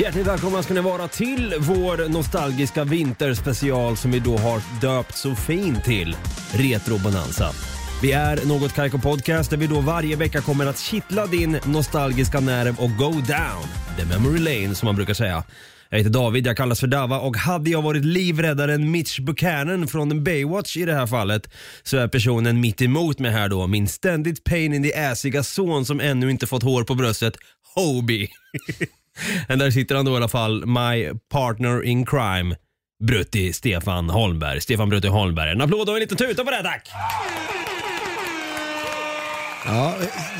Hjärtligt välkomna ska ni vara till vår nostalgiska vinterspecial som vi då har döpt så fint till Retro Bonanza. Vi är Något Kaiko Podcast där vi då varje vecka kommer att kittla din nostalgiska nerv och go down the memory lane som man brukar säga. Jag heter David, jag kallas för Dava och hade jag varit livräddaren Mitch Buchanan från Baywatch i det här fallet så är personen mitt emot mig här då min ständigt pain in the assiga son som ännu inte fått hår på bröstet, Hobie. Men där sitter han då i alla fall, my partner in crime, Brutti Stefan Holmberg. Stefan Brutti Holmberg. En applåd och en liten tuta på det tack! Ja,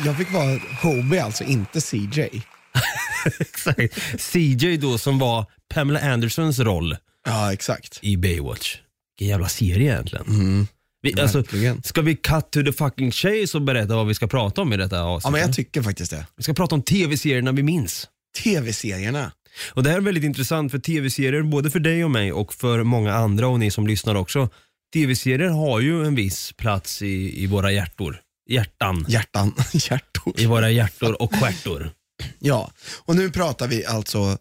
jag fick vara Hobie alltså, inte CJ. Exakt. CJ då som var Pamela Andersons roll Ja, exakt. i Baywatch. Vilken jävla serie egentligen. Vi, alltså, ska vi cut to the fucking chase och berätta vad vi ska prata om i detta Ja, avsnitt? men jag tycker faktiskt det. vi ska prata om tv-serierna vi minns. Tv-serierna. Och Det här är väldigt intressant för tv-serier, både för dig och mig och för många andra och ni som lyssnar också. Tv-serier har ju en viss plats i, i våra hjärtor. Hjärtan. Hjärtan. Hjärtor. I våra hjärtor och stjärtor. Ja, och nu pratar vi alltså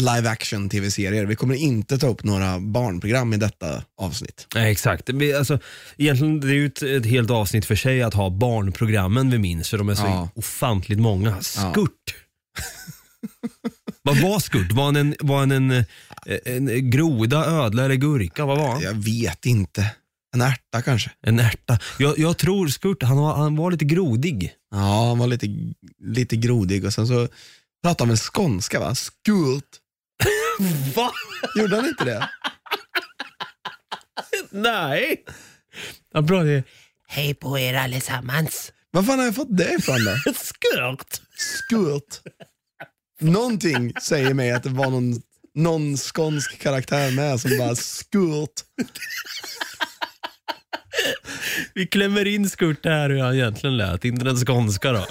live action tv-serier. Vi kommer inte ta upp några barnprogram i detta avsnitt. Nej, exakt. Alltså, egentligen det är ju ett, ett helt avsnitt för sig att ha barnprogrammen vi minns, för de är så Ja. ofantligt många. Skurt. Vad var Skurt? Var han en, var han en, eh, en groda, ödla eller gurka? Vad var han? Jag vet inte. En ärta kanske? En ärta. Jag, jag tror Skurt, han var, han var lite grodig. Ja, han var lite, lite grodig och sen så pratade han med skånska va? Skult. Va? Gjorde han inte det? Nej. Jag pratade... Hej på er allesammans. Var fan har jag fått det ifrån då? Skurt. Skurt. Någonting säger mig att det var någon, någon skånsk karaktär med som bara skurt. Vi klämmer in Skurt här hur han egentligen lät, inte den skånska då.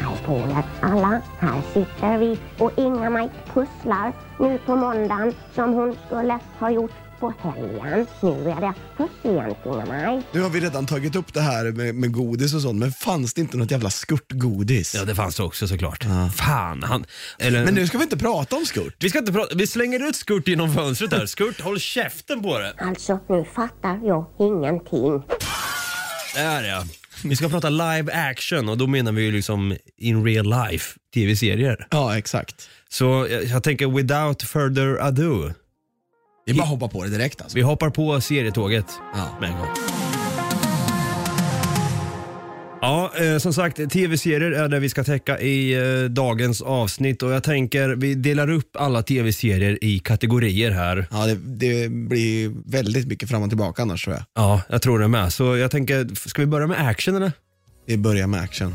Hej på er alla, här sitter vi och Inga-Maj pusslar nu på måndagen som hon skulle ha gjort på helgen. Nu är det för sent Inga-Maj. Nu har vi redan tagit upp det här med, med godis och sånt, men fanns det inte något jävla skurtgodis? Ja, det fanns det också såklart. Fan, han... Eller, Men nu ska vi inte prata om skurt. Vi ska inte prata, vi slänger ut Skurt genom fönstret här. Skurt, håll käften på det. Alltså, nu fattar jag ingenting. Där ja. Vi ska prata live action och då menar vi ju liksom in real life tv-serier. Ja, exakt. Så jag, jag tänker without further ado. Det är bara att hoppa på det direkt alltså. Vi hoppar på serietåget Ja. med en gång. Ja, eh, som sagt, tv-serier är det vi ska täcka i eh, dagens avsnitt och jag tänker vi delar upp alla tv-serier i kategorier här. Ja, det, det blir väldigt mycket fram och tillbaka annars tror jag. Ja, jag tror det med. Så jag tänker, ska vi börja med action eller? Vi börjar med action.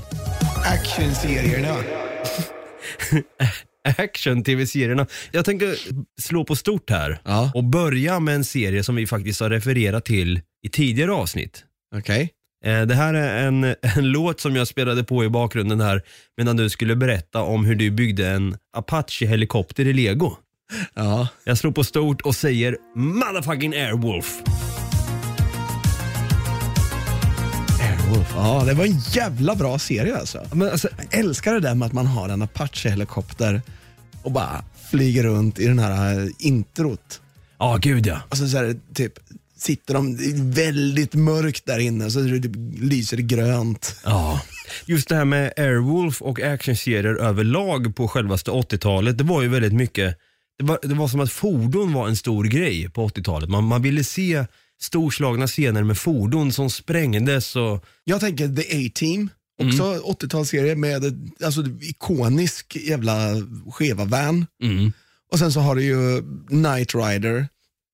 Actionserierna. Action-tv-serierna. Jag tänker slå på stort här Ja. och börja med en serie som vi faktiskt har refererat till i tidigare avsnitt. Okej. Eh, Det här är en, en låt som jag spelade på i bakgrunden här medan du skulle berätta om hur du byggde en Apache-helikopter i lego. Ja. Jag slår på stort och säger motherfucking Airwolf. Airwolf. Ja, det var en jävla bra serie alltså. Men alltså, Jag älskar det där med att man har en Apache-helikopter och bara flyger runt i den här eh, introt. ja gud ja. Och så, så här, typ, sitter de väldigt mörkt där inne så det typ lyser grönt. Ja. Just det här med Airwolf och actionserier överlag på självaste 80-talet, det var ju väldigt mycket, det var, det var som att fordon var en stor grej på 80-talet. Man, man ville se storslagna scener med fordon som sprängdes och Jag tänker The A-Team, också 80-talsserie med alltså, ikonisk jävla skeva van. mm, Och sen så har du ju Knight Rider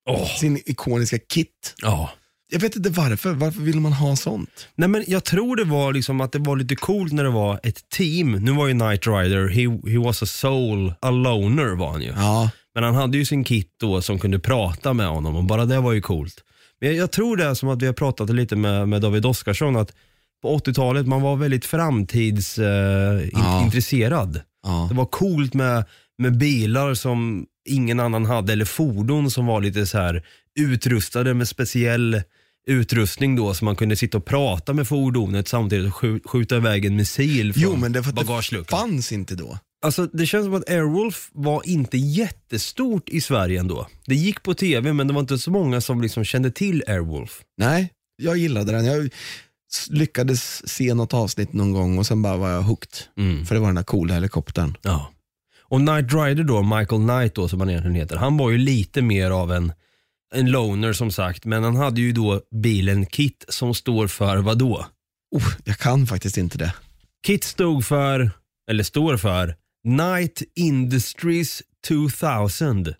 Åh. Sin ikoniska kit. Ja. Jag vet inte varför. Varför vill man ha sånt? Nej men jag tror det var liksom att det var lite coolt när det var ett team. Nu var ju Knight Rider, he, he was a soul, a loner var han ju. Ja, Men han hade ju sin kit då som kunde prata med honom och bara det var ju coolt. Men jag, jag tror det är som att vi har pratat lite med, med David Oskarsson att på 80-talet man var väldigt framtidsintresserad. Eh, Ja. Det var coolt med, med bilar som ingen annan hade eller fordon som var lite så här utrustade med speciell utrustning då så man kunde sitta och prata med fordonet samtidigt och skj- skjuta iväg en missil från Jo men det, det fanns inte då. Alltså det känns som att Airwolf var inte jättestort i Sverige ändå. Det gick på tv men det var inte så många som liksom kände till Airwolf. Nej, jag gillade den. Jag lyckades se något avsnitt någon gång och sen bara var jag hooked. Mm. För det var den där coola helikoptern. Ja. Och Knight Rider då, Michael Knight då som han egentligen heter, han var ju lite mer av en, en loner som sagt, men han hade ju då bilen KIT som står för vad då? Oh, jag kan faktiskt inte det. KIT stod för, eller står för, Night Industries 2000.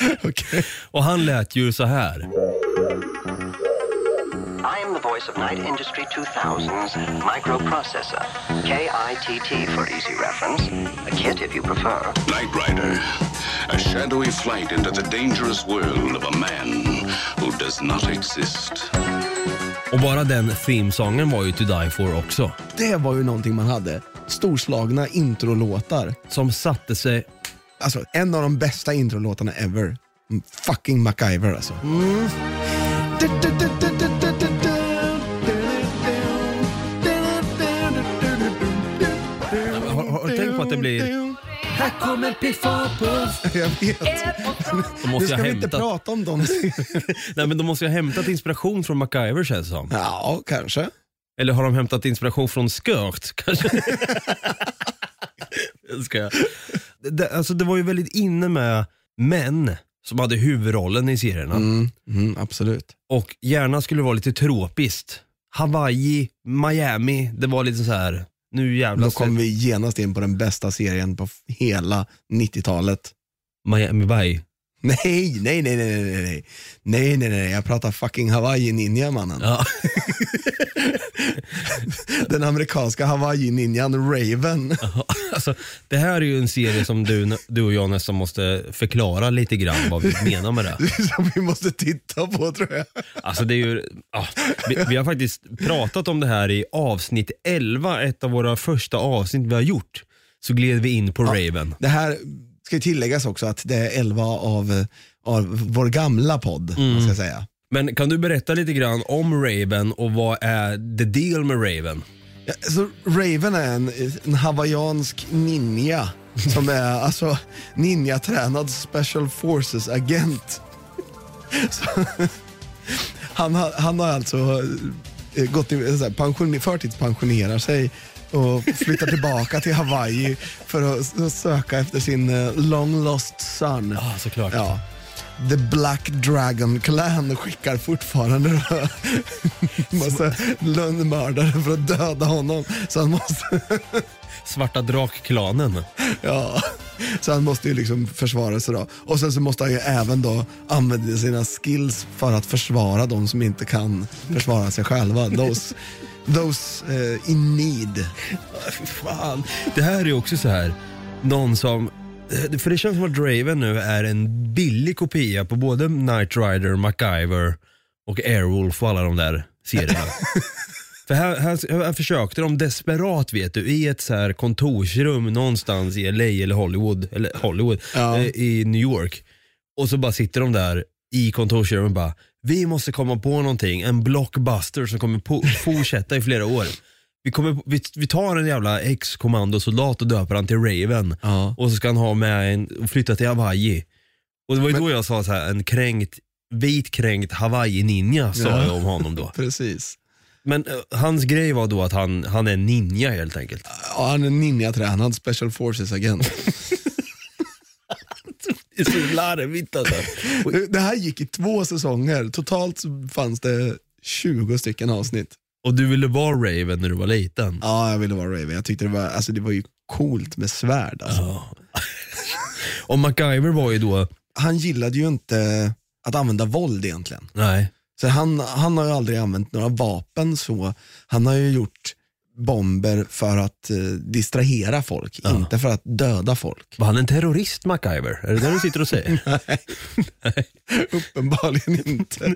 Okej. Och han lät ju så här. I am the voice of Night Industry 2000's microprocessor, KITT for easy reference, a kit if you prefer. Knight Rider, a shadowy flight into the dangerous world of a man who does not exist. Och bara den themesången var ju To Die For också. Det var ju någonting man hade. Storslagna introlåtar. Som satte sig Alltså en av de bästa introlåtarna ever. Mm, Fucking MacGyver alltså. Har, att det blir... Här kommer Piff och Puff. Jag vet. Då Nu måste ska jag vi inte hämta... prata om dem. Nej men de måste jag ha hämtat inspiration från MacGyver känns det som. Ja, kanske. Eller har de hämtat inspiration från Skört kanske? Jag skojar. det, alltså, det var ju väldigt inne med män som hade huvudrollen i serierna. Mm, mm, absolut. Och gärna skulle det vara lite tropiskt. Hawaii, Miami, det var lite så här. Nu jävlar. Då kom vi genast in på den bästa serien på hela 90-talet. Miami Vice. Nej, nej, nej, nej, nej, nej, nej, nej, nej, jag pratar fucking Hawaii Ninja mannen. Ja. Den amerikanska Hawaii Ninjan Raven. alltså, det här är ju en serie som du, du och jag nästan måste förklara lite grann vad vi menar med det. Som vi måste titta på tror jag. Alltså det är ju, ja, vi, vi har faktiskt pratat om det här i avsnitt 11, ett av våra första avsnitt vi har gjort. Så gled vi in på Raven. Det här ska ju tilläggas också att det är 11 av, av vår gamla podd, Mm. man ska säga. Men kan du berätta lite grann om Raven och vad är the deal med Raven? Ja, Så Raven är en, en hawaiiansk ninja som är alltså ninja-tränad special forces agent. Så, han, har, han har alltså eh, gått i, så här, pension, förtidspensionerar sig och flyttar tillbaka till Hawaii för att, söka efter sin eh, long lost son. Ja, såklart. Ja. The Black Dragon Clan skickar fortfarande massa lönnmördare för att döda honom. Så han måste, Svarta drakklanen. ja, så han måste ju liksom försvara sig då. Och sen så måste han ju även då använda sina skills för att försvara de som inte kan försvara sig själva. Those, those eh, in need. Fan. Det här är ju också så här, någon som eh, för det känns som att Draven nu är en billig kopia på både Knight Rider, MacGyver och Airwolf och alla de där serierna. För här, här, här försökte de desperat vet du, i ett så här kontorsrum någonstans i LA eller Hollywood, eller Hollywood, Ja. eh, i New York. Och så bara sitter de där i kontorsrummet och bara, vi måste komma på någonting, en blockbuster som kommer på, fortsätta i flera år. Vi, kommer, vi, vi tar en jävla ex-kommandosoldat och döper han till Raven. Ja. Och så ska han ha med en, och flytta till Hawaii. Och det var ju då jag sa så här, en kränkt, vit kränkt Hawaii-ninja sa Ja. jag om honom då. Precis. Men eh, hans grej var då att han, han är ninja helt enkelt. Ja, han är ninja-tränad special forces agent. Det är så larvigt alltså. Och- Det här gick i två säsonger. Totalt så fanns det 20 stycken avsnitt. Och du ville vara Raven när du var liten. Ja, jag ville vara Raven. Jag tyckte det var, alltså, det var ju coolt med svärd. Alltså. Och MacGyver var ju då han gillade ju inte att använda våld egentligen. Nej. Så han, han har ju aldrig använt några vapen så. Han har ju gjort bomber för att eh, distrahera folk, inte för att döda folk. Var han en terrorist MacGyver? Är det det du sitter och säger? Uppenbarligen inte.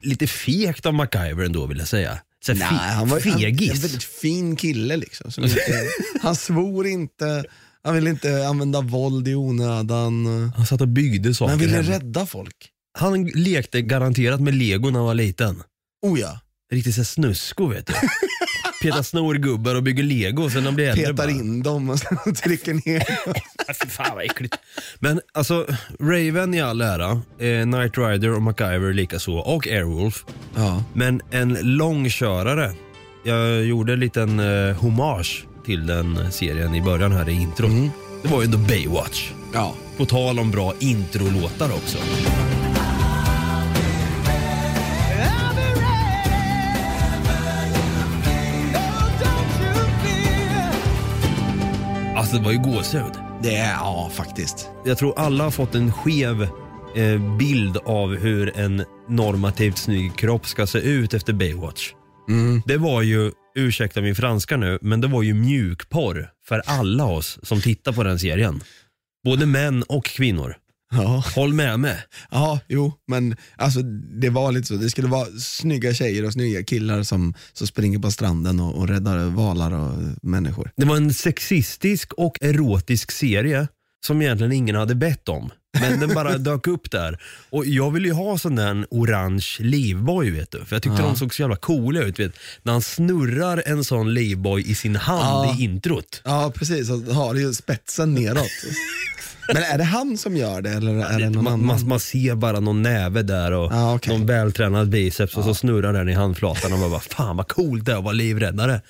Lite fegt av MacGyver ändå vill jag säga. Så Nej, han var han, en fegis. väldigt fin kille. Liksom, som inte, han svor inte, han ville inte använda våld i onödan. Han satt och byggde saker Men han ville hemma. rädda folk. Han lekte garanterat med lego när han var liten. Oh ja, Riktigt så här snusko vet du. Petar snorgubbar och bygger lego och sen när de blir äldre petar bara, in dem och sen trycker ner dem. "Ah, Fy fan vad äckligt. Men alltså, Raven i all ära, eh, Knight Rider och MacGyver likaså och Airwolf. Ja. Men en långkörare. Jag gjorde en liten eh, hommage till den serien i början här i introt. Mm. Det var ju ändå Baywatch. Ja. På tal om bra introlåtar också. Alltså det var ju gåshud. Det är, ja faktiskt. Jag tror alla har fått en skev eh, bild av hur en normativt snygg kropp ska se ut efter Baywatch. Det var ju, ursäkta min franska nu, men det var ju mjukporr för alla oss som tittar på den serien. Både män och kvinnor. Ja. Håll med mig. Ja, jo, men alltså, det var lite så. Det skulle vara snygga tjejer och snygga killar som, som springer på stranden och, och räddar valar och människor. Det var en sexistisk och erotisk serie som egentligen ingen hade bett om. Men den bara dök upp där. Och jag ville ju ha sån där orange livboj vet du. För jag tyckte de såg så jävla coola ut. Vet. När han snurrar en sån livboj i sin hand Ja. i introt. Ja, precis. Och har ju spetsen neråt. men är det han som gör det eller är det någon Man, annan? man, man ser bara någon näve där och Ja, okej. någon vältränad biceps och så snurrar den i handflatan och man bara fan vad coolt det är att vara livräddare.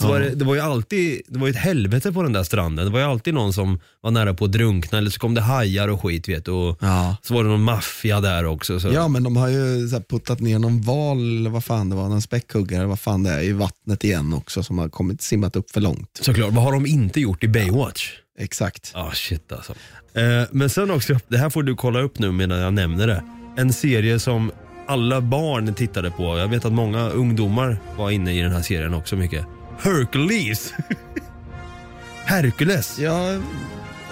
Så var det, det var ju alltid, det var ju ett helvete på den där stranden. Det var ju alltid någon som var nära på att drunkna eller så kom det hajar och skit vet du. Och. Så var det någon maffia där också. Så. Ja, men de har ju så puttat ner någon val, eller vad fan det var, någon späckhuggare, vad fan det är, i vattnet igen också som har kommit simmat upp för långt. Såklart, vad har de inte gjort i Baywatch? Exakt. Ja, shit alltså. Eh, men sen också, det här får du kolla upp nu medan jag nämner det. En serie som alla barn tittade på. Jag vet att många ungdomar var inne i den här serien också mycket. Hercules! Hercules! Jag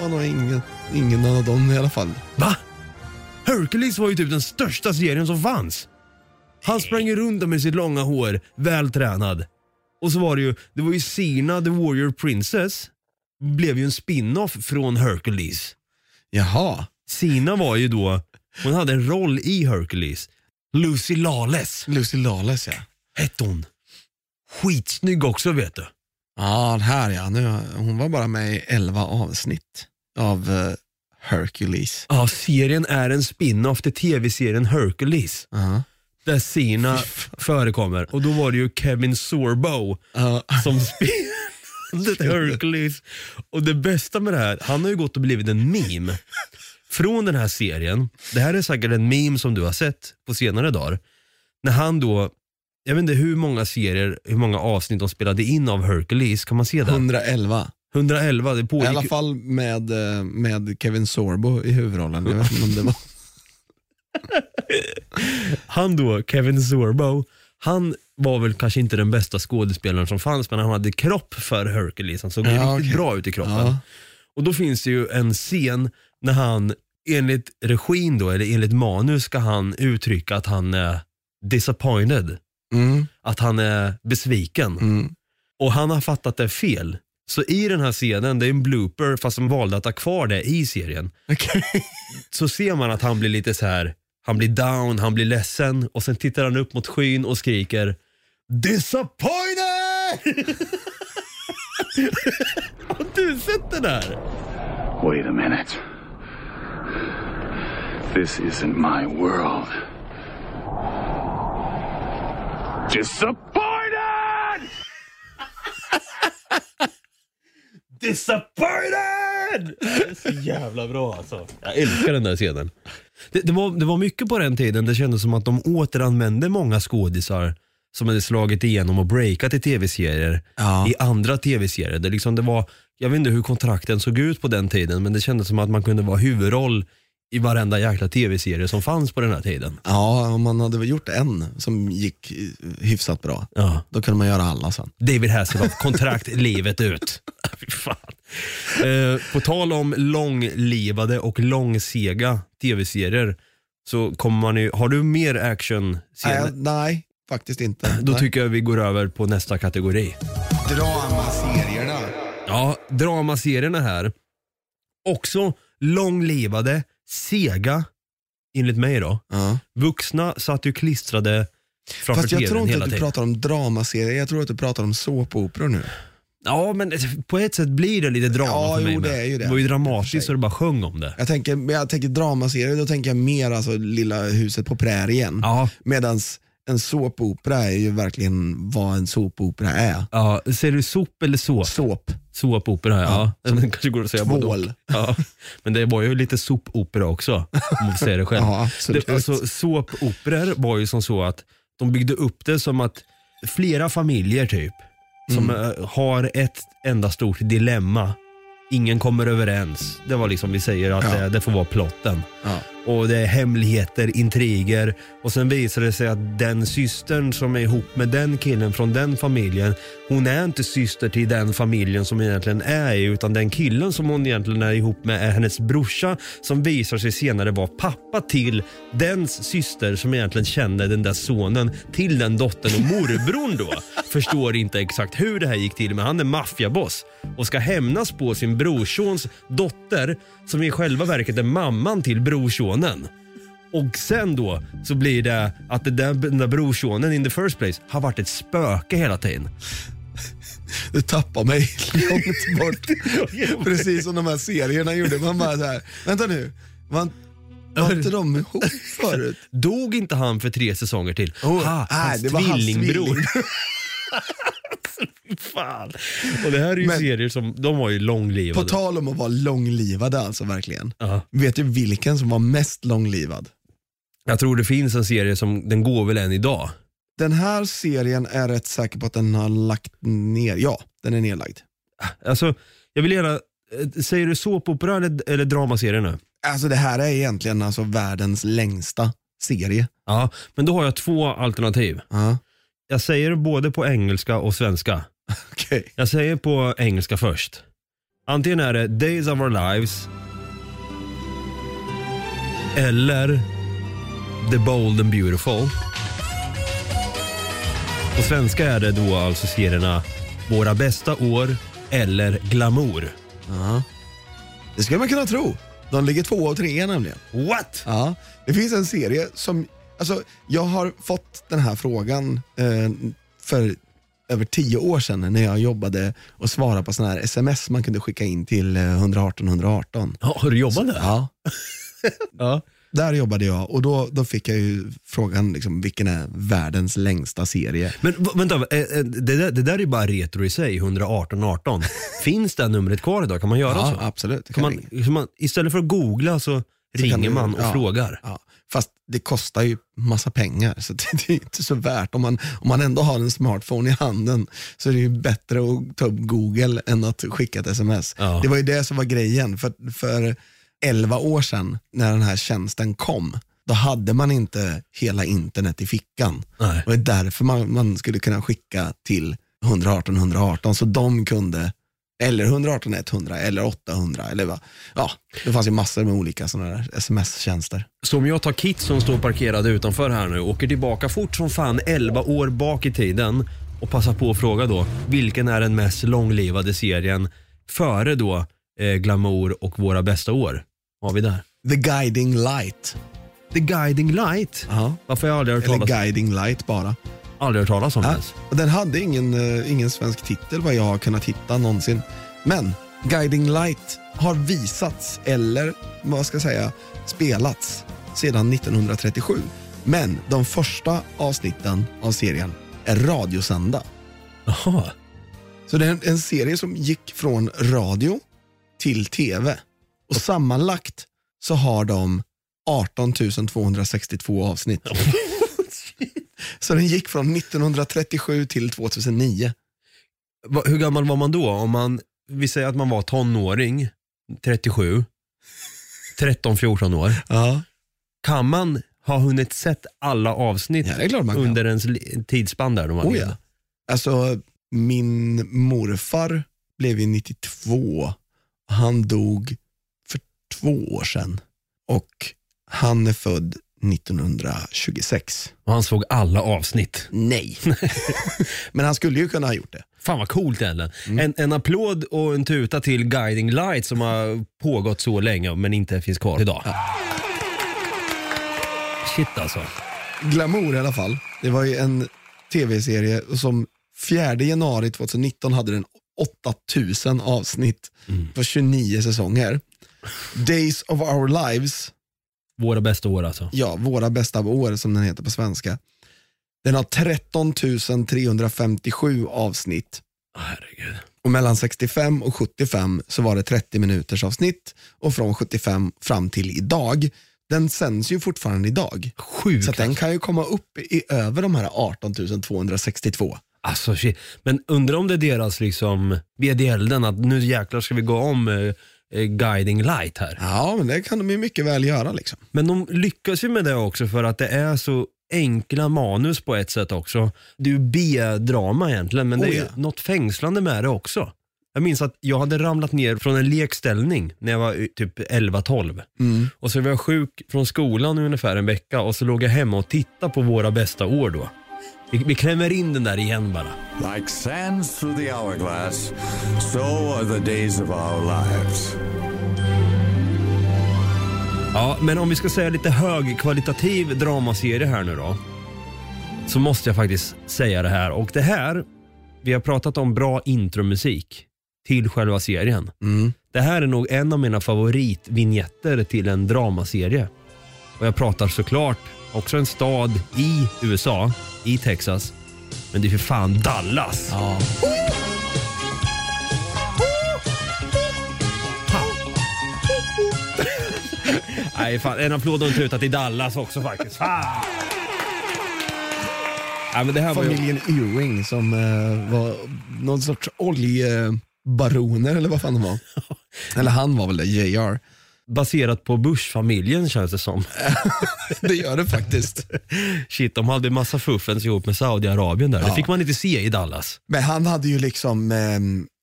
var nog ingen, ingen av dem i alla fall. Va? Hercules var ju typ den största serien som fanns. Han sprang ju runt med sitt långa hår, vältränad. Och så var det ju, det var ju Sina the Warrior Princess. Blev ju en spin-off från Hercules. Jaha. Sina var ju då, hon hade en roll i Hercules. Lucy Lawless Lucy Lawless ja. hette hon. Skitsnygg också vet du. Ja, det här ja. Nu, hon var bara med i 11 avsnitt av eh, Hercules. Ja, serien är en spin-off till tv-serien Hercules. Ja. Där Sina förekommer. Och då var det ju Kevin Sorbo som spelade Hercules. Och det bästa med det här, han har ju gått och blivit en meme. Från den här serien, det här är säkert en meme som du har sett på senare dagar. När han då, jag vet inte hur många serier, hur många avsnitt de spelade in av Hercules, kan man se det? 111. 111, det I pågick alla fall med, eh, med Kevin Sorbo i huvudrollen. Jag vet inte om det var... Han då, Kevin Sorbo, han var väl kanske inte den bästa skådespelaren som fanns men han hade kropp för Hercules. Han såg Ja, riktigt okej. bra ut i kroppen. Ja. Och då finns det ju en scen när han, enligt regin då, eller enligt manus ska han uttrycka att han är disappointed. Mm, Att han är besviken. mm. Och han har fattat det fel. Så i den här scenen, det är en blooper fast de valde att ha kvar det i serien. Okej. så ser man att han blir lite så här. Han blir down, han blir ledsen och sen tittar han upp mot skyn och skriker Disappointed! Har du sett det där? Wait a minute. This isn't my world. Disappointed! Disappointed! Det är så jävla bra alltså. Jag älskar den där scenen. Det, det, var, det var mycket på den tiden, det kändes som att de återanvände många skådisar som hade slagit igenom och breakat i tv-serier Ja. i andra tv-serier. Det liksom, det var, jag vet inte hur kontrakten såg ut på den tiden men det kändes som att man kunde vara huvudroll i varenda jäkla tv-serie som fanns på den här tiden. Ja, om man hade väl gjort en som gick eh, hyfsat bra, Ja. då kunde man göra alla sen. David Hasselhoff, kontrakt livet ut. Fy fan. Eh, på tal om långlivade och långsega tv-serier så kommer man ju, har du mer action Nej, nej, faktiskt inte. Då nej. tycker jag vi går över på nästa kategori. Dramaserierna. Ja, dramaserierna här. Också långlivade, sega, enligt mig då. Ja. Vuxna satt ju klistrade framför Fast jag tror tvn inte hela att du tiden. pratar om dramaserier, jag tror att du pratar om såpoperor nu. Ja, men på ett sätt blir det lite drama Ja, för mig jo, med. det är ju det. det var ju I och för dramatiskt sig. så det bara sjöng om det. Jag tänker, men jag tänker dramaserier, då tänker jag mer alltså Lilla huset på prärien. Ja, Medans en såpopera är ju verkligen vad en såpopera är. ja. Ser du sop eller såp? Såp, Såpopera, ja. Ja, Den kanske går att säga både tvål. Ja. Men det var ju lite sopopera också, om man säger det själv. Ja, absolut. det, alltså, såpoperor var ju som så att de byggde upp det som att flera familjer typ, som Mm. eh, har ett enda stort dilemma. Ingen kommer överens. Det var liksom, vi säger att Ja. det, det får vara plotten. Ja. Och det är hemligheter, intriger och sen visar det sig att den systern som är ihop med den killen från den familjen, hon är inte syster till den familjen som egentligen är utan den killen som hon egentligen är ihop med är hennes brorsa som visar sig senare vara pappa till dens syster som egentligen känner den där sonen till den dottern och morbrorn då. Förstår inte exakt hur det här gick till men han är maffiaboss och ska hämnas på sin brorsons dotter som i själva verket är mamman till brorsonen. Och sen då så blir det att det där, den där brorsonen in the first place har varit ett spöke hela tiden. Du tappar mig långt bort. Precis som de här serierna gjorde. Man bara så här, vänta nu, var, var inte de ihop förut? Dog inte han för tre säsonger till? Oh, ha, nej, hans det var hans tvillingbror. tvilling. Fan. Och det här är ju Men- serier som, de var ju På långlivade. tal om att vara långlivade alltså verkligen. Ja. Vet du vilken som var mest långlivad? Jag tror det finns en serie som, den går väl än idag. Den här serien är rätt säker på att den har lagt ner, ja den är nedlagd. Alltså, jag vill gärna, eh, säger du såpopera eller, eller dramaserie nu? Alltså det här är egentligen alltså världens längsta serie. Ja, men då har jag två alternativ. Ja, Jag säger både på engelska och svenska. okej. Jag säger på engelska först. Antingen är det Days of Our Lives eller The Bold and Beautiful. På svenska är det då alltså serierna Våra bästa år eller Glamour. Ja. Det skulle man kunna tro. De ligger två och tre nämligen. What? Ja, det finns en serie som, alltså jag har fått den här frågan eh, för över tio år sedan när jag jobbade och svarade på sådana här sms man kunde skicka in till eh, 118 118. Ja, har du jobbat där? Ja, Ja. där jobbade jag och då, då fick jag ju frågan liksom, vilken är världens längsta serie? Men v- vänta, eh, eh, det där, det där är ju bara retro i sig, 11818. Finns det numret kvar idag? Kan man göra Ja, så? absolut. det Kan man, ringa. så man, istället för att googla så, kan ringer du- man och ja, frågar. Ja. Fast det kostar ju massa pengar så det, är inte så värt. Om man, om man ändå har en smartphone i handen så är det ju bättre att ta upp google än att skicka ett sms. Ja. Det var ju det som var grejen. För, för 11 år sedan när den här tjänsten kom, då hade man inte hela internet i fickan. Nej. Och det är därför man, man skulle kunna skicka till 118 118 så de kunde eller 118 100 eller 800 eller vad. Ja, det fanns ju massor med olika sådana där sms-tjänster. Så om jag tar Kit som står parkerad utanför här nu, åker tillbaka fort som fan 11 år bak i tiden och passar på att fråga då, vilken är den mest långlivade serien före då eh, Glamour och Våra bästa år? Vad har vi där? The Guiding Light. The Guiding Light. Ja. Varför har jag aldrig hört Eller talas, Guiding Light bara. Aldrig hört talas om Ja. ens? Och den hade ingen, eh, ingen svensk titel vad jag har kunnat hitta någonsin. Men Guiding Light har visats, eller vad ska jag säga, spelats sedan 1937. Men de första avsnitten av serien är radiosända. Jaha. Så det är en, en serie som gick från radio till tv. Och sammanlagt så har de 18 262 avsnitt. så den gick från 1937 till 2009. Va, hur gammal var man då? Om man, vi säger att man var tonåring, 37. 13-14 år. Ja. Kan man ha hunnit sett alla avsnitt Ja, under ens tidsspann där? Oh, ja. Alltså, min morfar blev ju 92. Han dog för två år sedan. Och han är född 1926. Och han såg alla avsnitt. Nej. Men han skulle ju kunna ha gjort det. Fan vad coolt egentligen. Mm. En, en applåd och en tuta till Guiding Light som har pågått så länge men inte finns kvar idag. Shit alltså. Glamour i alla fall. Det var ju en tv-serie som 4 januari 2019 hade den 8000 avsnitt på 29 säsonger. Days of our lives, Våra bästa år alltså. ja, våra bästa år som den heter på svenska. Den har 13 357 avsnitt Herregud. och mellan 65 och 75 så var det 30 minuters avsnitt och från 75 fram till idag. Den sänds ju fortfarande idag. Sjukt. Så att den kan ju komma upp i över de här 18 262. Alltså shit. Men undrar om det är deras liksom, ved i elden att nu jäklar ska vi gå om eh, eh, Guiding Light här. Ja, men det kan de ju mycket väl göra. Liksom. Men de lyckas ju med det också för att det är så enkla manus på ett sätt också. Det är ju B-drama egentligen men det är Oh, ja. något fängslande med det också. Jag minns att jag hade ramlat ner från en lekställning när jag var eh, typ 11-12. Mm. Och så var jag sjuk från skolan i ungefär en vecka och så låg jag hemma och tittade på våra bästa år då. Vi, vi klämmer in den där igen bara. Like sands through the hourglass, so are the days of our lives. Ja, men om vi ska säga lite högkvalitativ dramaserie här nu då. Så måste jag faktiskt säga det här. Och det här, vi har pratat om bra intromusik till själva serien. Mm. Det här är nog en av mina favoritvinjetter till en dramaserie. Och jag pratar såklart också en stad i USA, i Texas. Men det är för fan Dallas. Ja. Nej, fan, en applåd och en tuta till Dallas också faktiskt. Fan. Ja, men det här var ju... Familjen Ewing som eh, var någon sorts oljebaroner eller vad fan de var. eller han var väl det, JR. baserat på Bush-familjen känns det som. Det gör det faktiskt. Shit, de hade massa fuffens ihop med Saudiarabien där. Det Ja. fick man inte se i Dallas. Men han hade ju liksom eh,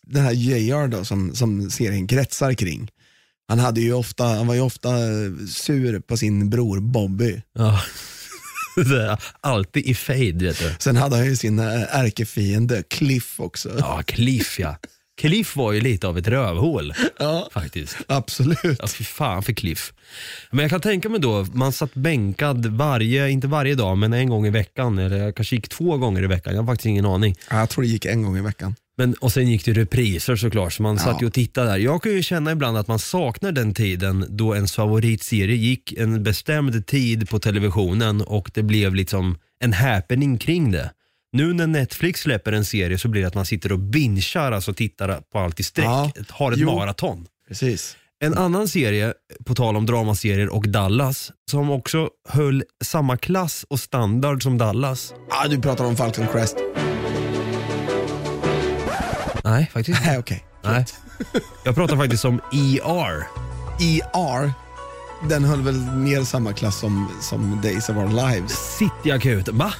den här JR då som, som serien kretsar kring. Han, hade ju ofta, han var ju ofta eh, sur på sin bror Bobby. Ja. Det Alltid i fade vet du. Sen hade han ju sin eh, ärkefiende Cliff också. Ja, Cliff ja. Cliff var ju lite av ett rövhål Ja, faktiskt. absolut. Ja, fy fan för Cliff. Men jag kan tänka mig då, man satt bänkad varje, inte varje dag, men en gång i veckan. Eller jag kanske gick två gånger i veckan, jag har faktiskt ingen aning. Ja, Jag tror det gick en gång i veckan. Men, och sen gick det repriser såklart, så man Ja. satt ju och tittade där. Jag kan ju känna ibland att man saknar den tiden då en favoritserie gick en bestämd tid på televisionen och det blev liksom en happening kring det. Nu när Netflix släpper en serie så blir det att man sitter och bingear, alltså tittar på allt i sträck, Ja. har ett Jo. maraton. Precis. En annan serie, på tal om dramaserier och Dallas, som också höll samma klass och standard som Dallas. Ah, du pratar om Falcon Crest. Nej, faktiskt inte. Nej, okej. Nej. Jag pratar faktiskt om ER. ER, den höll väl mer samma klass som, som Days of Our Lives. Cityakuten. Va?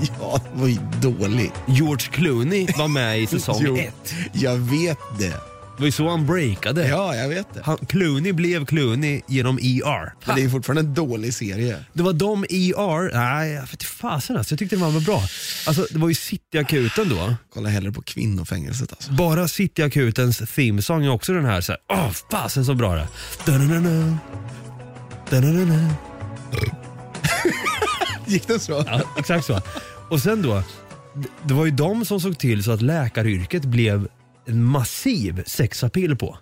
Ja, det var ju dålig. George Clooney var med i säsong Jo, ett. Jag vet det. Det var ju så han breakade. Ja, jag vet det. Han, Clooney blev Clooney genom ER. Men det är ju fortfarande en dålig serie. Det var de ER, nej jag vet inte fasen alltså, jag tyckte det var bra. Alltså det var ju Cityakuten då. Kolla hellre på kvinnofängelset alltså. Bara Cityakutens themesång är också den här så här, åh fasen så bra det. Da-na-na-na. Gick det så? Ja, exakt så. Och sen då, det var ju de som såg till så att läkaryrket blev en massiv sexappeal på.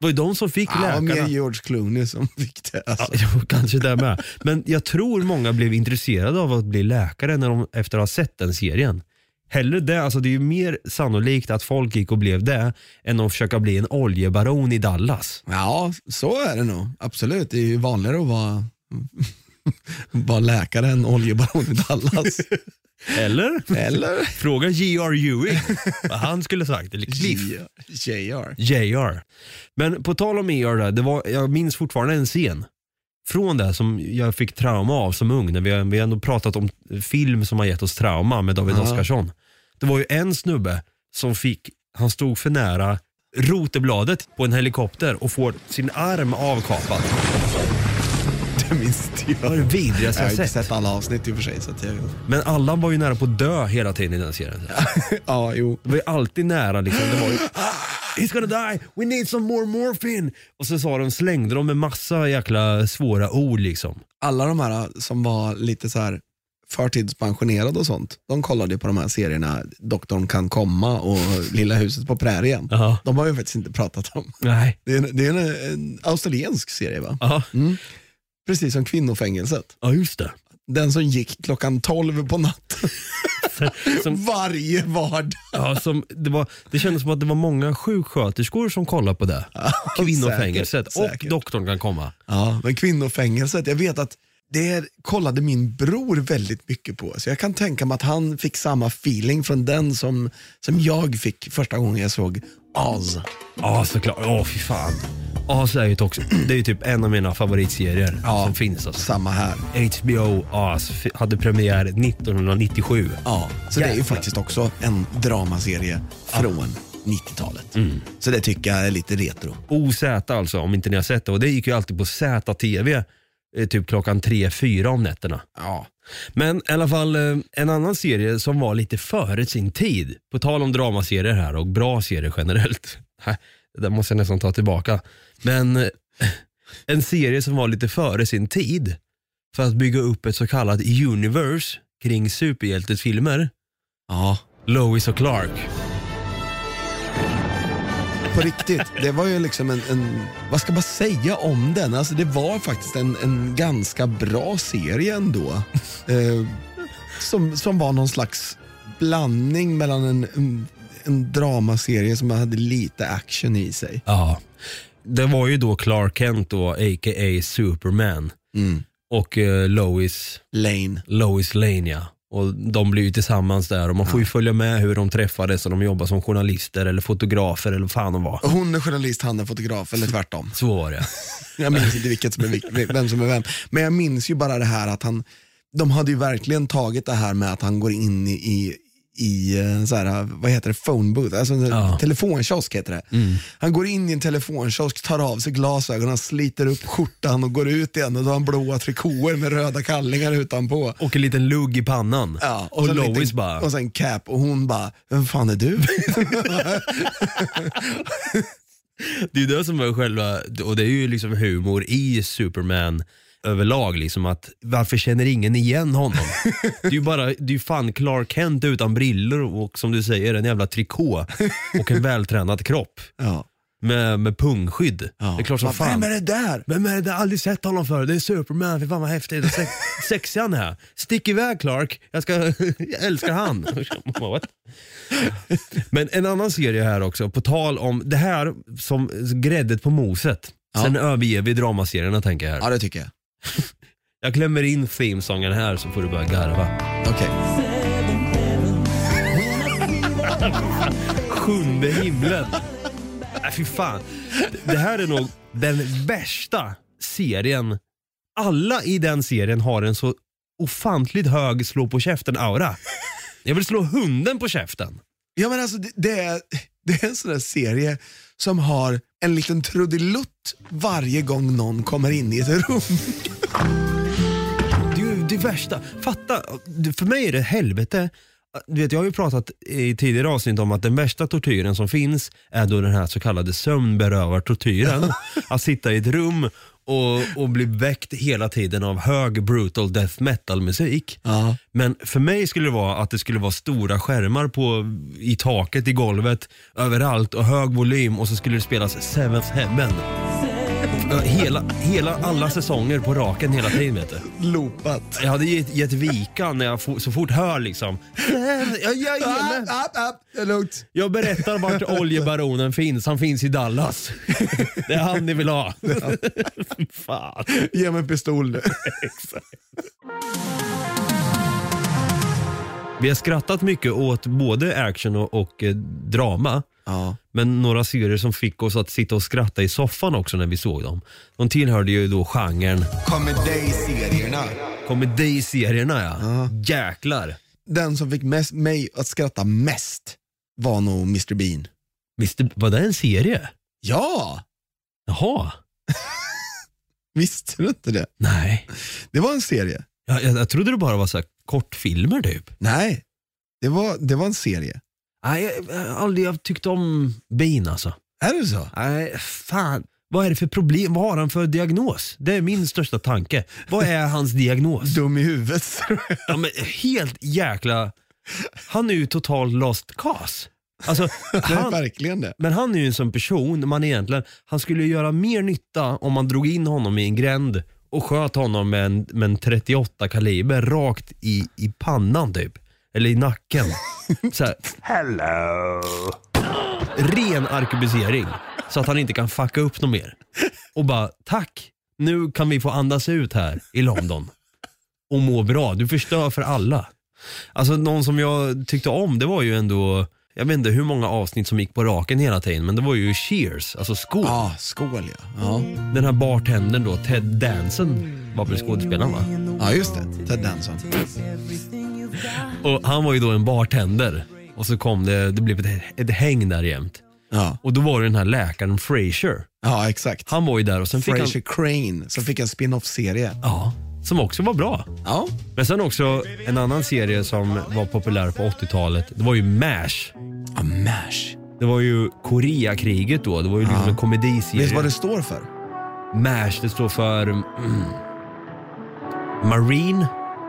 Det var ju de som fick Ja, läkarna. mer George Clooney som fick det. Alltså. Ja, kanske det med. Men jag tror många blev intresserade av att bli läkare när de, efter att ha sett den serien. Hellre det, alltså det är ju mer sannolikt att folk gick och blev det än att försöka bli en oljebaron i Dallas. Ja, så är det nog. Absolut. Det är ju vanligare att vara, vara läkare än oljebaron i Dallas. Eller? Eller? Fråga J.R. Ewing vad han skulle sagt. Eller Cliff. JR. JR. Men på tal om ER, där, det var, jag minns fortfarande en scen från det som jag fick trauma av som ung. När vi, har- vi har ändå pratat om film som har gett oss trauma med David Ja. Oskarsson. Det var ju en snubbe som fick, han stod för nära rotebladet på en helikopter och får sin arm avkapad. Det minns inte Det var jag. det vidrigaste Jag har jag inte sett. sett alla avsnitt i och för sig. Så att jag... Men alla var ju nära på att dö hela tiden i den serien. ja, jo. Det var ju alltid nära liksom. Det var ju, "Ah, He's gonna die, we need some more morphine. Och så sa de, slängde de med massa jäkla svåra ord liksom. Alla de här som var lite så här förtidspensionerade och sånt, de kollade ju på de här serierna Doktorn kan komma och Lilla huset på prärien. Ja. De har vi faktiskt inte pratat om. Nej. Det är en, det är en, en australiensk serie va? Ja, Precis som Kvinnofängelset. ja just det. Den som gick klockan 12 på natten Som, varje vardag. ja, som, det, var, det kändes som att det var många sjuksköterskor som kollade på det. Kvinnofängelset säkert, och säkert. doktorn kan komma. Ja, men Kvinnofängelset, jag vet att det kollade min bror väldigt mycket på. Så jag kan tänka mig att han fick samma feeling från den som, som jag fick första gången jag såg Oz. Ja såklart, åh fy fan. Så är ju också, det är ju typ en av mina favoritserier Ja. som finns. Alltså. Samma här. HBO Oz f- hade premiär 1997. Ja, så det är ju Jäklar. faktiskt också en dramaserie från 90-talet. Mm. Så det tycker jag är lite retro. OZ alltså, om inte ni har sett det. Och det gick ju alltid på ZTV, eh, typ klockan 3-4 om nätterna. Ja. Men i alla fall eh, en annan serie som var lite före sin tid. På tal om dramaserier här och bra serier generellt. Det där måste jag nästan ta tillbaka. Men eh, en serie som var lite före sin tid för att bygga upp ett så kallat universe kring superhjältefilmer. Ja, Lois och Clark. På riktigt. Det var ju liksom en, en, vad ska man säga om den? Alltså det var faktiskt en, en ganska bra serie ändå. Eh, som, som var någon slags blandning mellan en, en, en dramaserie som hade lite action i sig. Ja. Det var ju då Clark Kent då, a.k.a. Superman. Mm. Och eh, Lois, Lane. Lois Lane ja. Och de blir ju tillsammans där och man får ju följa med hur de träffades och de jobbar som journalister eller fotografer eller vad fan de var. Hon är journalist, han är fotograf, eller tvärtom. Så var det. Jag minns inte vilket som är vilk- vem som är vem. Men jag minns ju bara det här att han, de hade ju verkligen tagit det här med att han går in i, i, i eh, så här, vad heter det, phone booth, alltså en Ja. telefonkiosk heter det. Han går in i en telefonkiosk, tar av sig glasögonen, sliter upp skjortan och går ut igen och då har han blåa trikåer med röda kallingar utanpå. Och en liten lugg i pannan. Ja, och en Lois liten- bara, Och sen cap och hon bara, vem fan är du? det är det som är själva, och det är ju liksom humor i Superman överlag liksom att varför känner ingen igen honom? Det är ju bara, det är ju fan Clark Kent utan brillor och som du säger en jävla trikå och en vältränad kropp ja. med, med pungskydd. Ja. Det är klart som fan. Vem är det där? Vem är det? Har aldrig sett honom förr. Det är Superman, fy fan vad häftigt. Sex, sexig han är. Stick iväg Clark, jag, ska, jag älskar han. Men en annan serie här också, på tal om det här som gräddet på moset. Ja. Sen överger vi dramaserierna tänker jag här. Ja det tycker jag. Jag klämmer in themesången här så får du börja garva. Okej. Sjunde himlen. Nej fy fan. Det här är nog den värsta serien. Alla i den serien har en så ofantligt hög slå på käften-aura. Jag vill slå hunden på käften. Ja men alltså det, det, är, det är en sån där serie som har en liten trudelutt varje gång någon kommer in i ett rum. Det är ju det värsta. Fatta, för mig är det helvete. Du vet, jag har ju pratat i tidigare avsnitt om att den värsta tortyren som finns är då den här så kallade sömnberövartortyren. att sitta i ett rum och, och bli väckt hela tiden av hög brutal death metal musik. Ja. Men för mig skulle det vara att det skulle vara stora skärmar på, i taket, i golvet, överallt och hög volym och så skulle det spelas Seventh Heaven. Hela, hela, alla säsonger på raken hela tiden vet du. Loopat. Jag hade gett, gett vika när jag fo- så fort hör liksom. Jag, jag, med. App, app, app. Det är lugnt. jag berättar vart oljebaronen finns. Han finns i Dallas. Det är han ni vill ha. Fan. Ge mig en pistol nu. Vi har skrattat mycket åt både action och, och eh, drama. Ja. Men några serier som fick oss att sitta och skratta i soffan också när vi såg dem. De tillhörde ju då genren Komedi-serierna. komediserierna ja. Jäklar. Den som fick mest, mig att skratta mest var nog Mr Bean. Visste, var det en serie? Ja! Jaha. Visste du inte det? Nej. Det var en serie. Jag, jag, jag trodde det bara var så här kortfilmer typ. Nej, det var, det var en serie. Nej, jag, jag har aldrig tyckt om Bean alltså. Är det så? Nej, fan. Vad är det för problem? Vad har han för diagnos? Det är min största tanke. Vad är hans diagnos? Dum i huvudet. Ja, men helt jäkla... Han är ju totalt lost cause. Alltså, Det är han, verkligen det. men han är ju en sån person, man egentligen, han skulle ju göra mer nytta om man drog in honom i en gränd och sköt honom med en, med en 38 kaliber rakt i, i pannan typ. Eller i nacken. Så här, Hello. Ren arkebusering. Så att han inte kan fucka upp något mer. Och bara, tack. Nu kan vi få andas ut här i London. Och må bra. Du förstör för alla. Alltså någon som jag tyckte om, det var ju ändå, jag vet inte hur många avsnitt som gick på raken hela tiden, men det var ju Cheers, alltså skål. Ja, skål ja. Ja, Den här bartendern då, Ted Danson var väl skådespelaren va? ja just det. Ted Danson. Och han var ju då en bartender. Och så kom det, det blev ett, ett häng där jämt. Ja, Och då var det den här läkaren Fraser. ja exakt. Han var ju där och sen fick Fraser han, Crane som fick en spin-off-serie. ja, som också var bra. Ja. Men sen också en annan serie som var populär på 80-talet, det var ju MASH. ja, MASH. Det var ju Koreakriget då, det var ju liksom en komediserie. Vet du vad det står för? MASH, det står för mm, Marine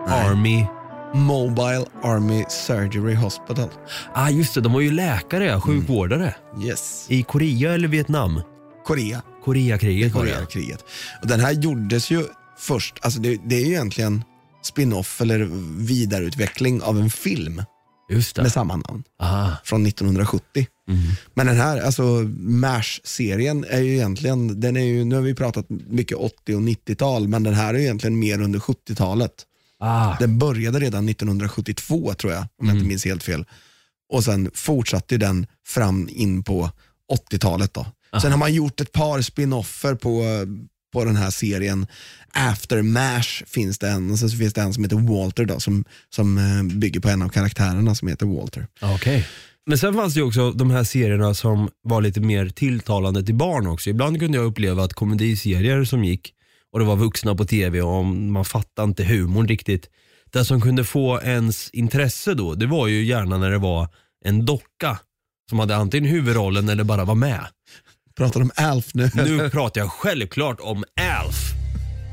Army. Mobile Army Surgery Hospital. Ah just det, de var ju läkare, ja, sjukvårdare. Yes. I Korea eller Vietnam? Korea. Koreakriget var det. ja. Koreakriget. Och den här gjordes ju först, alltså det, det är ju egentligen spin-off eller vidareutveckling av en film Just det. med samma namn Ah, från 1970. Men den här, alltså MASH-serien är ju egentligen, den är ju, nu har vi pratat mycket 80 och 90-tal, men den här är ju egentligen mer under 70-talet. Ah. Den började redan 1972 tror jag, om jag inte minns helt fel. Och sen fortsatte den fram in på 80-talet då. Sen har man gjort ett par spin-offer på, på den här serien. After MASH finns det en, och sen så finns det en som heter Walter då, som, som eh, bygger på en av karaktärerna som heter Walter. Okej. Men sen fanns det också de här serierna som var lite mer tilltalande till barn också. Ibland kunde jag uppleva att komediserier som gick och det var vuxna på tv och man fattade inte humorn riktigt. Det som kunde få ens intresse då, det var ju gärna när det var en docka som hade antingen huvudrollen eller bara var med. Pratar om Alf nu. Nu pratar jag självklart om Alf.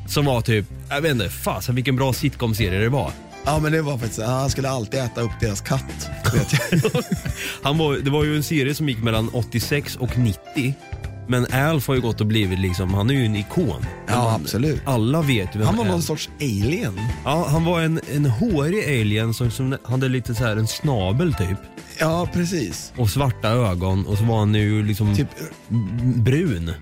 Som var typ, jag vet inte, fasen vilken bra sitcom-serie det var. Ja men det var faktiskt, han skulle alltid äta upp deras katt. Vet jag. Han var, det var ju en serie som gick mellan 86 och 90. Men Alf har ju gått och blivit liksom, han är ju en ikon. Ja absolut. Alla vet ju vem Han var någon Alf- sorts alien. Ja, han var en, en hårig alien som, som hade lite så här en snabel typ. Ja precis. Och svarta ögon och så var han ju liksom Typ, brun.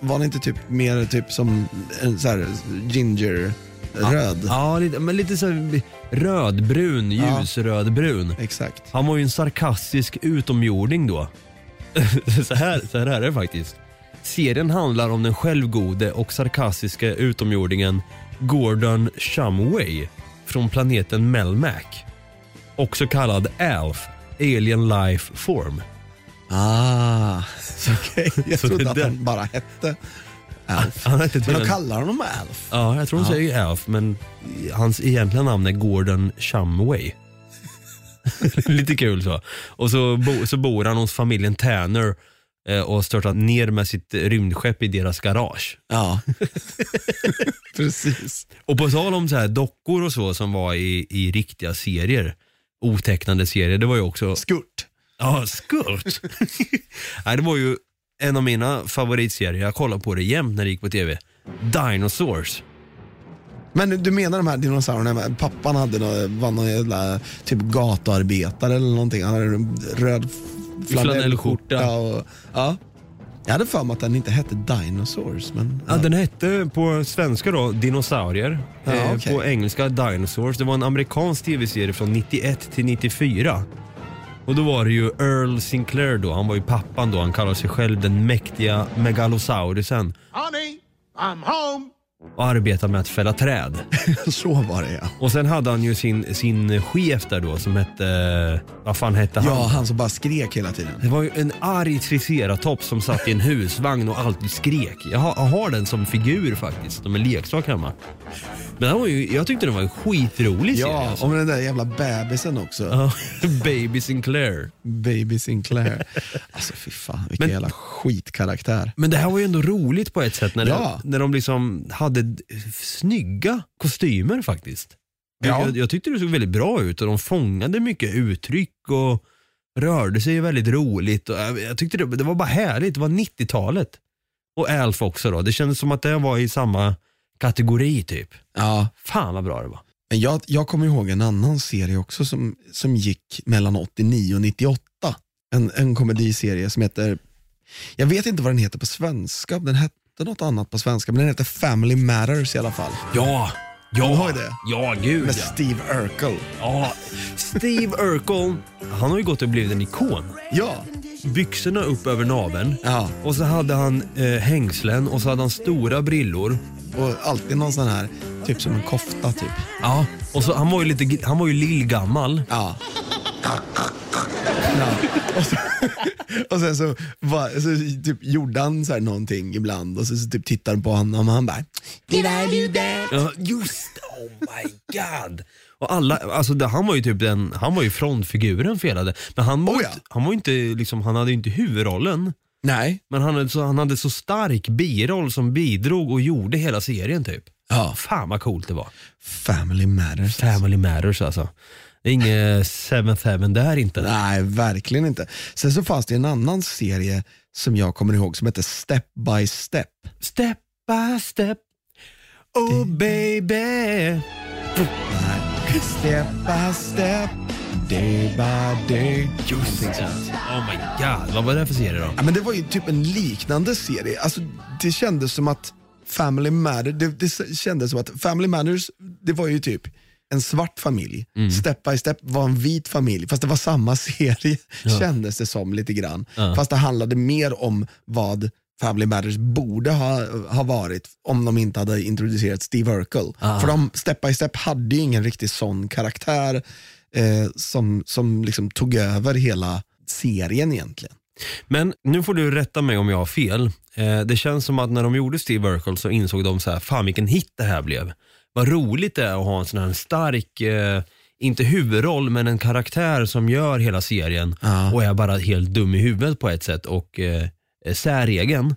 var han inte typ mer typ som en så här ginger röd? Ja, lite, men lite så här rödbrun, Ja. ljusrödbrun. Exakt. Han var ju en sarkastisk utomjording då. så, här, så här är det faktiskt. Serien handlar om den självgode och sarkastiska utomjordingen Gordon Shumway från planeten Melmac. Också kallad ALF, Alien Life Form. Ah, okej. Jag Så det trodde att den. bara hette Alf. Han hette Men de kallar honom Alf. Ja, jag tror de säger ALF, men hans egentliga namn är Gordon Shumway. Lite kul så. Och så, bo, så bor han hos familjen Tanner och har störtat ner med sitt rymdskepp i deras garage. Ja, precis. Och på tal om så här dockor och så som var i, i riktiga serier, otecknade serier, det var ju också, Skurt. ja skurt. Nej, det var ju en av mina favoritserier, jag kollade på det jämt när det gick på tv. Dinosaurs. Men du menar de här dinosaurierna, pappan hade någon, var någon jävla typ gatuarbetare eller någonting. Han hade en röd Flanellskjorta. Och, ja. Jag hade för mig att den inte hette Dinosaurs, men... Ja, den hette på svenska då Dinosaurier. Ja, eh, okej. På engelska Dinosaurs. Det var en amerikansk tv-serie från 91 till 94. Och då var det ju Earl Sinclair då, han var ju pappan då, han kallar sig själv den mäktiga megalosaurusen Honey, I'm home. Och arbetar med att fälla träd. Så var det ja. Och sen hade han ju sin, sin chef där då som hette, vad fan hette han? Ja, han som bara skrek hela tiden. Det var ju en arg triceratops som satt i en husvagn och alltid skrek. Jag har, jag har den som figur faktiskt, som en leksak hemma. Men den var ju, jag tyckte den var en skitrolig serie. Ja, alltså. och med den där jävla bebisen också. Baby Sinclair. Baby Sinclair. Alltså fy fan, vilken Men- jävla skitkaraktär. Men det här var ju ändå roligt på ett sätt när, Ja. det, när de liksom hade snygga kostymer faktiskt. Ja. Jag, jag tyckte det såg väldigt bra ut och de fångade mycket uttryck och rörde sig väldigt roligt. Och jag, jag tyckte det, det var bara härligt, det var 90-talet. Och Alf också då, det kändes som att det var i samma kategori typ. Ja, Fan vad bra det var. men jag, jag kommer ihåg en annan serie också som, som gick mellan 89 och 98. En, en komediserie som heter, jag vet inte vad den heter på svenska, den hette något annat på svenska, men den heter Family Matters i alla fall. Ja, ja, har det. ja gud Med ja. Steve Urkel. ja. Steve Urkel, han har ju gått och blivit en ikon. Ja, byxorna upp över naveln ja. och så hade han eh, hängslen och så hade han stora brillor. Och alltid någon sån här, typ som en kofta typ. Ja. Och så, han var ju lite, han var ju lillgammal. Ja. ja. Och, så, och sen så, var, så typ, gjorde han så här någonting ibland och så, så typ tittade på honom och han bara Did I do that? Ja, just Oh my god. Och alla, alltså det, han var ju typ den, han var ju frontfiguren för hela det. Men han var, Oh ja. inte, han var inte liksom, han hade ju inte huvudrollen. Nej. Men han hade, så, han hade så stark biroll som bidrog och gjorde hela serien typ. Ja. Fan vad coolt det var. Family matters. Family matters alltså. Det är inget Seventh Heaven där inte. Nej, verkligen inte. Sen så fanns det en annan serie som jag kommer ihåg som heter Step by Step. Step by step, oh baby. Nej. Step by step, day by day. Just sånt. Oh my god, vad var det för serie då? Ja, men det var ju typ en liknande serie. Alltså, det kändes som att Family Matters, det, det kändes som att Family Matters, det var ju typ en svart familj. Step by Step var en vit familj, fast det var samma serie kändes det som lite grann. Ja. Fast det handlade mer om vad Family Matters borde ha, ha varit om de inte hade introducerat Steve Urkel. Ah. För de, Step by Step hade ju ingen riktigt sån karaktär eh, som, som liksom tog över hela serien egentligen. Men nu får du rätta mig om jag har fel. Eh, det känns som att när de gjorde Steve Urkel så insåg de så här, fan vilken hit det här blev. Vad roligt det är att ha en sån här stark, eh, inte huvudroll, men en karaktär som gör hela serien Ja. och är bara helt dum i huvudet på ett sätt och eh, är säregen.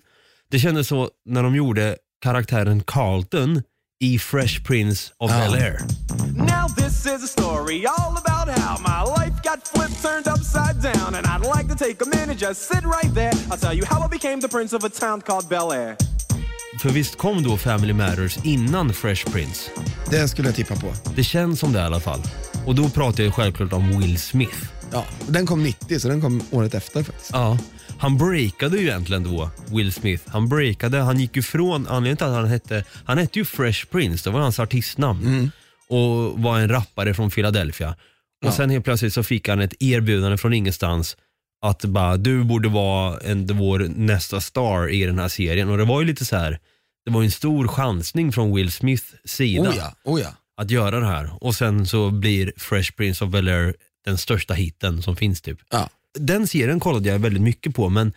Det kändes så när de gjorde karaktären Carlton i Fresh Prince of Ja. Bel-Air. Now this is a story all about how my life got flipped, turned upside down, and I'd like to take a minute, just sit right there. I'll tell you how I became the prince of a town called Bel Air. För visst kom då Family Matters innan Fresh Prince? Det skulle jag tippa på. Det känns som det i alla fall. Och då pratar jag självklart om Will Smith. Ja, den kom 90 så den kom året efter faktiskt. Ja, han breakade ju egentligen då, Will Smith. Han breakade, han gick ju från, anledningen till att han hette, han hette ju Fresh Prince, det var hans artistnamn. Och var en rappare från Philadelphia. Och Ja. sen helt plötsligt så fick han ett erbjudande från ingenstans att bara, du borde vara en, vår nästa star i den här serien. Och det var ju lite så här, det var ju en stor chansning från Will Smiths sida Oh ja, oh ja. att göra det här. Och sen så blir Fresh Prince of Bel-Air den största hitten som finns typ. ja. Den serien kollade jag väldigt mycket på men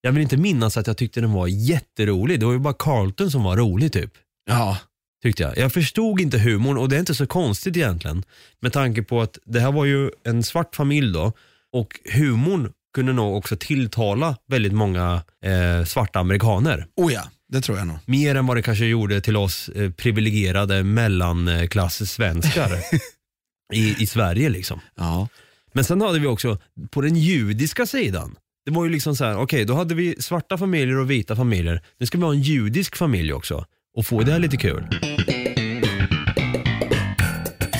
jag vill inte minnas att jag tyckte den var jätterolig. Det var ju bara Carlton som var rolig typ. Ja, Tyckte jag. Jag förstod inte humorn och det är inte så konstigt egentligen. Med tanke på att det här var ju en svart familj då och humorn kunde nog också tilltala väldigt många eh, svarta amerikaner. oh ja, det tror jag nog. Mer än vad det kanske gjorde till oss eh, privilegierade mellanklass-svenskar i, i Sverige liksom. Ja. Men sen hade vi också på den judiska sidan. Det var ju liksom så här, okej då hade vi svarta familjer och vita familjer. Nu ska vi ha en judisk familj också och få det här lite kul.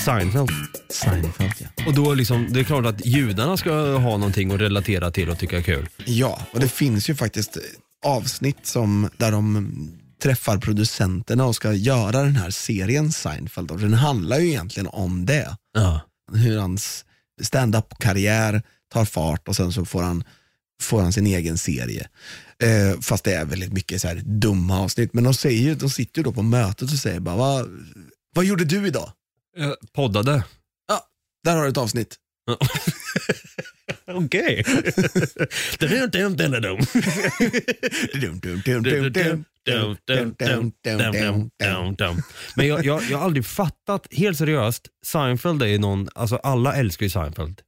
Seinfeld. Seinfeld ja. Och då liksom, det är klart att judarna ska ha någonting att relatera till och tycka är kul. Ja, och det finns ju faktiskt avsnitt som, där de träffar producenterna och ska göra den här serien Seinfeld. Och den handlar ju egentligen om det. Ja. Hur hans stand-up-karriär tar fart och sen så får han, får han sin egen serie. Eh, fast det är väldigt mycket så här dumma avsnitt. Men de, säger, de sitter ju då på mötet och säger bara, vad, vad gjorde du idag? Poddade. Ja, där har du ett avsnitt. Okej. Dum, dum, dum, dum. Men jag, jag, jag har aldrig fattat, helt seriöst, Seinfeld är ju någon, alltså alla älskar ju Seinfeld.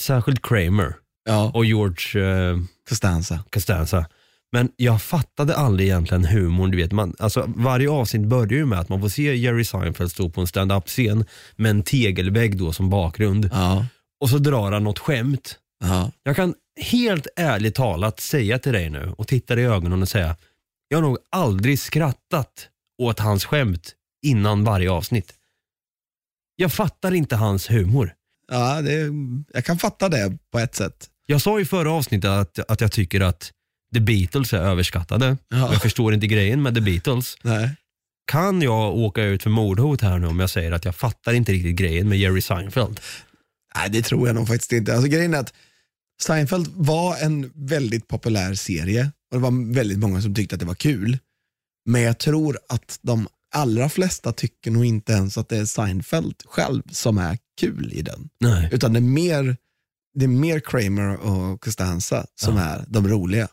Särskilt Kramer Ja, och George eh, Costanza. Costanza. Men jag fattade aldrig egentligen humorn. Du vet, man, alltså, varje avsnitt börjar ju med att man får se Jerry Seinfeld stå på en stand-up-scen med en tegelvägg då som bakgrund. Ja, Och så drar han något skämt. ja. Jag kan helt ärligt talat säga till dig nu och titta dig i ögonen och säga, jag har nog aldrig skrattat åt hans skämt innan varje avsnitt. Jag fattar inte hans humor. ja det, jag kan fatta det på ett sätt. Jag sa i förra avsnittet att, att jag tycker att The Beatles är överskattade. Ja. Jag förstår inte grejen med The Beatles. Nej. Kan jag åka ut för mordhot här nu om jag säger att jag fattar inte riktigt grejen med Jerry Seinfeld? Nej, det tror jag nog faktiskt inte. Alltså, grejen är att Seinfeld var en väldigt populär serie och det var väldigt många som tyckte att det var kul. Men jag tror att de allra flesta tycker nog inte ens att det är Seinfeld själv som är kul i den. Nej. Utan det är mer, det är mer Kramer och Costanza som är de roliga.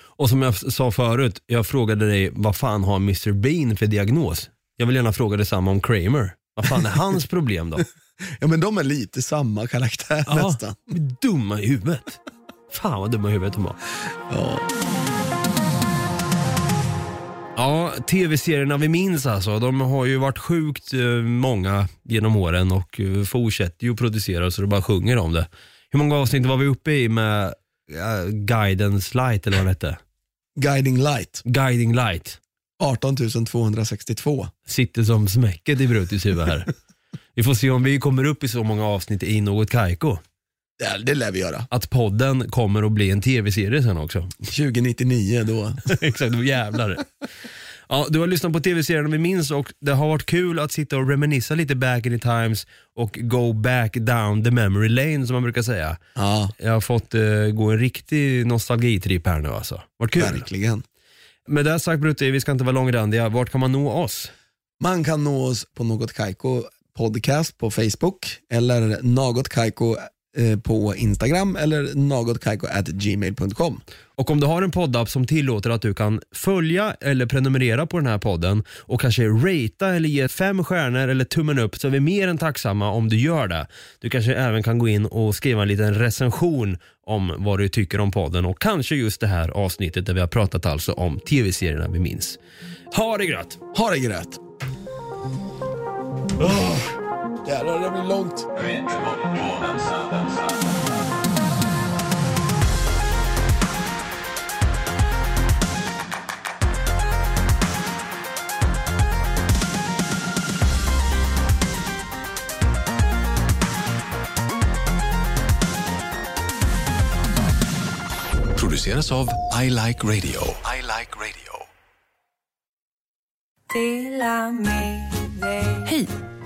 Och som jag sa förut, jag frågade dig vad fan har Mr Bean för diagnos? Jag vill gärna fråga detsamma om Kramer. Vad fan är hans problem då? Ja men de är lite samma karaktär Ja, nästan. dumma i huvudet. Fan vad dumma i huvudet de var. Ja. Ja, tv-serierna vi minns alltså, de har ju varit sjukt eh, många genom åren och eh, fortsätter ju att producera så det bara sjunger om det. Hur många avsnitt var vi uppe i med uh, Guidance Light eller vad det hette? Guiding Light, Guiding Light. 18 262. Sitter som smäcket i Brutus huvud här. vi får se om vi kommer upp i så många avsnitt i något Kaiko. Ja, det lär vi göra. Att podden kommer att bli en tv-serie sen också. 2099 då. Exakt, då jävlar. Ja, du har lyssnat på tv-serien vi minns och det har varit kul att sitta och reminissa lite back in the times och go back down the memory lane som man brukar säga. Ja, Jag har fått eh, gå en riktig nostalgitripp här nu alltså. Vart kul. verkligen. Med det sagt Brutti, vi ska inte vara långrandiga. Vart kan man nå oss? Man kan nå oss på Något Kaiko podcast på Facebook eller Något Kaiko på Instagram eller nagotkaiko at gmail.com. Och om du har en poddapp som tillåter att du kan följa eller prenumerera på den här podden och kanske ratea eller ge fem stjärnor eller tummen upp så är vi mer än tacksamma om du gör det. Du kanske även kan gå in och skriva en liten recension om vad du tycker om podden och kanske just det här avsnittet där vi har pratat alltså om tv-serierna vi minns. Ha det gött! Ha det gröt! Jävlar, det blir långt. Produceras av I Like Radio. I like radio. Hej!